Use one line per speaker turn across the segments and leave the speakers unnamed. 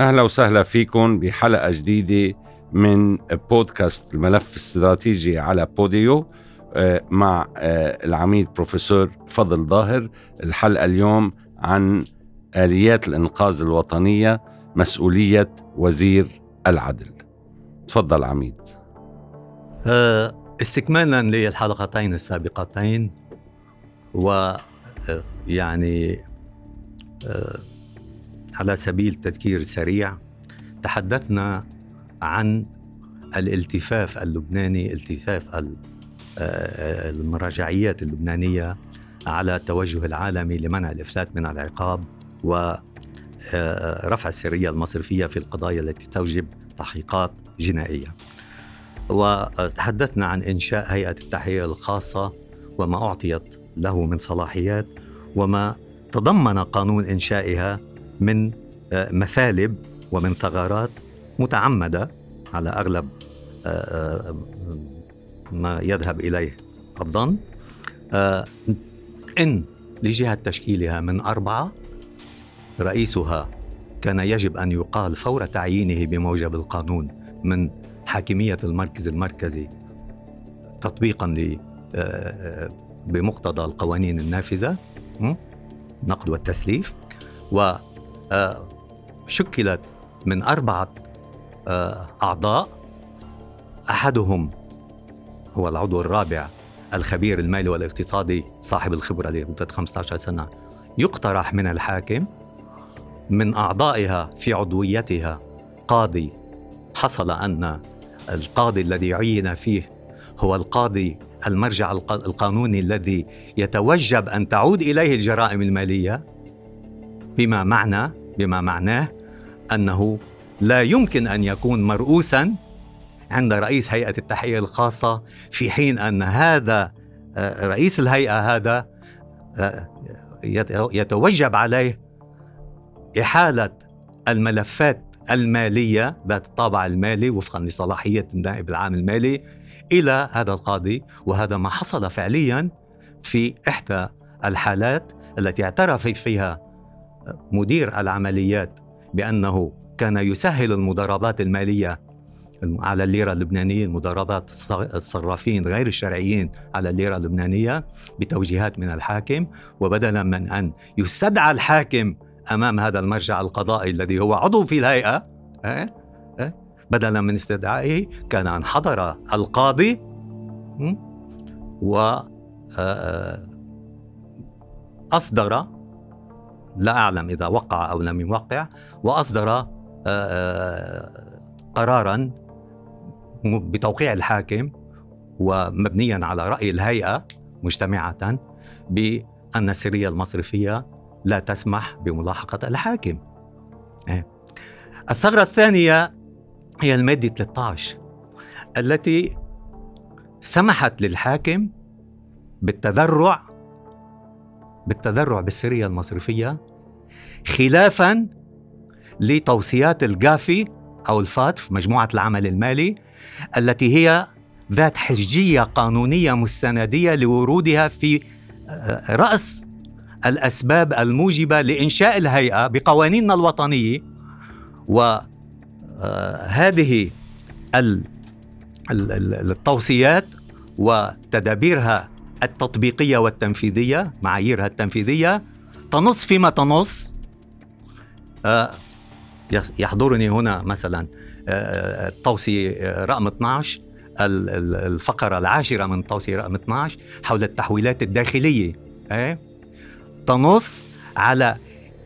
أهلا وسهلا فيكم بحلقة جديدة من بودكاست الملف الاستراتيجي على بوديو آه، مع آه، العميد بروفيسور فضل ظاهر. الحلقة اليوم عن آليات الإنقاذ الوطنية مسؤولية وزير العدل. تفضل عميد.
آه، استكمالا للحلقتين السابقتين و يعني على سبيل تذكير سريع تحدثنا عن الالتفاف اللبناني التفاف آه، المراجعيات اللبنانية على التوجه العالمي لمنع الافلات من العقاب ورفع آه، السرية المصرفية في القضايا التي توجب تحقيقات جنائية. وتحدثنا عن إنشاء هيئة التحقيق الخاصة وما أعطيت له من صلاحيات وما تضمن قانون إنشائها من آه، مثالب ومن ثغرات متعمدة على أغلب آه، آه، ما يذهب إليه الظن. إن لجهة تشكيلها من أربعة رئيسها كان يجب أن يقال فور تعيينه بموجب القانون من حاكمية المركز المركزي تطبيقا ل بمقتضى القوانين النافذة نقد والتسليف. و شكلت من أربعة آه، أعضاء. أحدهم هو العضو الرابع الخبير المالي والاقتصادي صاحب الخبرة لمدة 15 سنة. يقترح من الحاكم من أعضائها في عضويتها قاضي. حصل أن القاضي الذي عين فيه هو القاضي المرجع القانوني الذي يتوجب أن تعود إليه الجرائم المالية. بما معنى بما معناه أنه لا يمكن أن يكون مرؤوسا عند رئيس هيئة التحقيق الخاصة في حين أن هذا آه، رئيس الهيئة هذا آه، يتوجب عليه إحالة الملفات المالية ذات الطابع المالي وفقا لصلاحية النائب العام المالي إلى هذا القاضي وهذا ما حصل فعليا في إحدى الحالات التي اعترف فيها مدير العمليات بأنه كان يسهل المضاربات المالية على الليرة اللبنانية المضاربات الصرافين غير الشرعيين على الليرة اللبنانية بتوجيهات من الحاكم. وبدلا من أن يستدعى الحاكم أمام هذا المرجع القضائي الذي هو عضو في الهيئة بدلا من استدعائه كان أن حضر القاضي و أصدر لا أعلم إذا وقع أو لم يوقع وأصدر آه، آه، قرارا بتوقيع الحاكم ومبنيا على رأي الهيئة مجتمعة بأن السرية المصرفية لا تسمح بملاحقة الحاكم إيه. الثغرة الثانية هي المادة 13 التي سمحت للحاكم بالتذرع بالتذرع بالسرية المصرفية خلافا لتوصيات الجافي أو الفاتف مجموعة العمل المالي التي هي ذات حجية قانونية مستندية لورودها في آه، رأس الأسباب الموجبة لإنشاء الهيئة بقوانيننا الوطنية. وهذه آه، التوصيات وتدابيرها التطبيقية والتنفيذية معاييرها التنفيذية تنص فيما تنص آه، يحضرني هنا مثلا آه، التوصية رقم 12 الفقرة العاشرة من التوصية رقم 12 حول التحويلات الداخلية؟ تنص على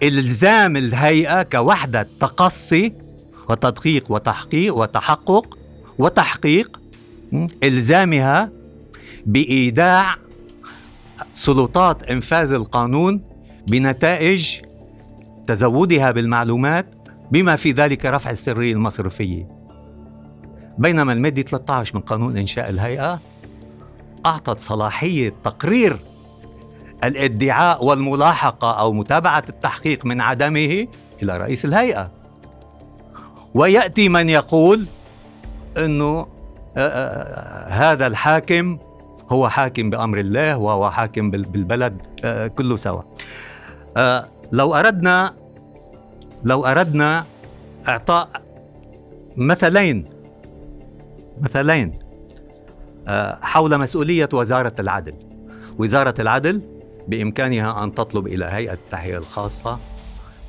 إلزام الهيئة كوحدة تقصي وتدقيق وتحقيق وتحقق وتحقيق إلزامها بإيداع سلطات إنفاذ القانون بنتائج تزودها بالمعلومات بما في ذلك رفع السرية المصرفية. بينما المادة 13 من قانون إنشاء الهيئة أعطت صلاحية تقرير الادعاء والملاحقة أو متابعة التحقيق من عدمه إلى رئيس الهيئة. ويأتي من يقول إنه آه، آه، آه، هذا الحاكم هو حاكم بأمر الله وهو حاكم بالبلد كله سوا. لو أردنا لو أردنا إعطاء مثلين مثلين آه، حول مسؤولية وزارة العدل. وزارة العدل بإمكانها أن تطلب إلى هيئة التحقيق الخاصة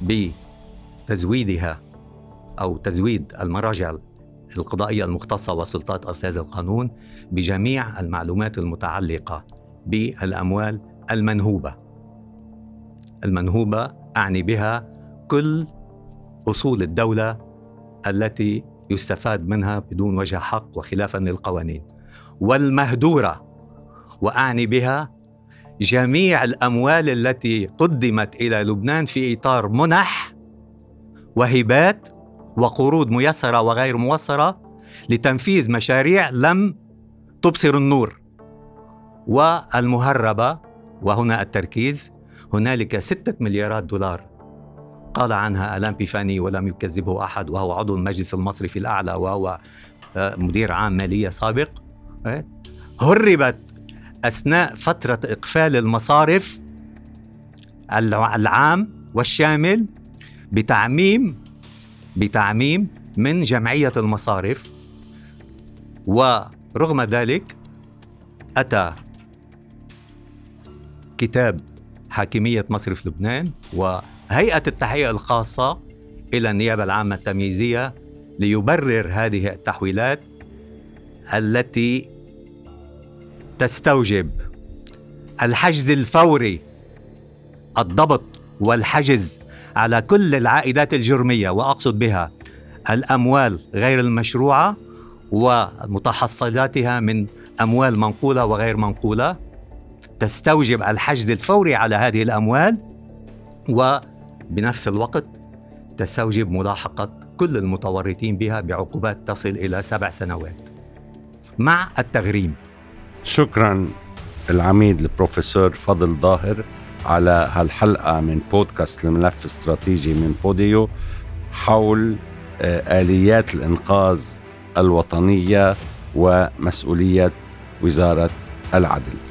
بتزويدها أو تزويد المراجع القضائية المختصة وسلطات أنفاذ القانون بجميع المعلومات المتعلقة بالأموال المنهوبة. المنهوبة أعني بها كل أصول الدولة التي يستفاد منها بدون وجه حق وخلافا للقوانين والمهدورة وأعني بها جميع الأموال التي قدمت إلى لبنان في إطار منح وهبات وقروض ميسرة وغير موسرة لتنفيذ مشاريع لم تبصر النور والمهربة وهنا التركيز هنالك ستة مليارات دولار. قال عنها ألان بيفاني ولم يكذبه أحد وهو عضو المجلس المصرفي الأعلى وهو آه، مدير عام مالية سابق. إيه؟ هربت أثناء فترة إقفال المصارف العام والشامل بتعميم بتعميم من جمعية المصارف. ورغم ذلك أتى كتاب حاكمية مصرف لبنان وهيئة التحقيق الخاصة إلى النيابة العامة التمييزية ليبرر هذه التحويلات التي تستوجب الحجز الفوري الضبط والحجز على كل العائدات الجرمية وأقصد بها الأموال غير المشروعة ومتحصلاتها من أموال منقولة وغير منقولة. تستوجب الحجز الفوري على هذه الأموال وبنفس الوقت تستوجب ملاحقة كل المتورطين بها بعقوبات تصل إلى سبع سنوات. مع التغريم.
شكرا العميد البروفيسور فضل ظاهر على هالحلقة من بودكاست الملف الاستراتيجي من بوديو حول آه، آليات الإنقاذ الوطنية ومسؤولية وزارة العدل.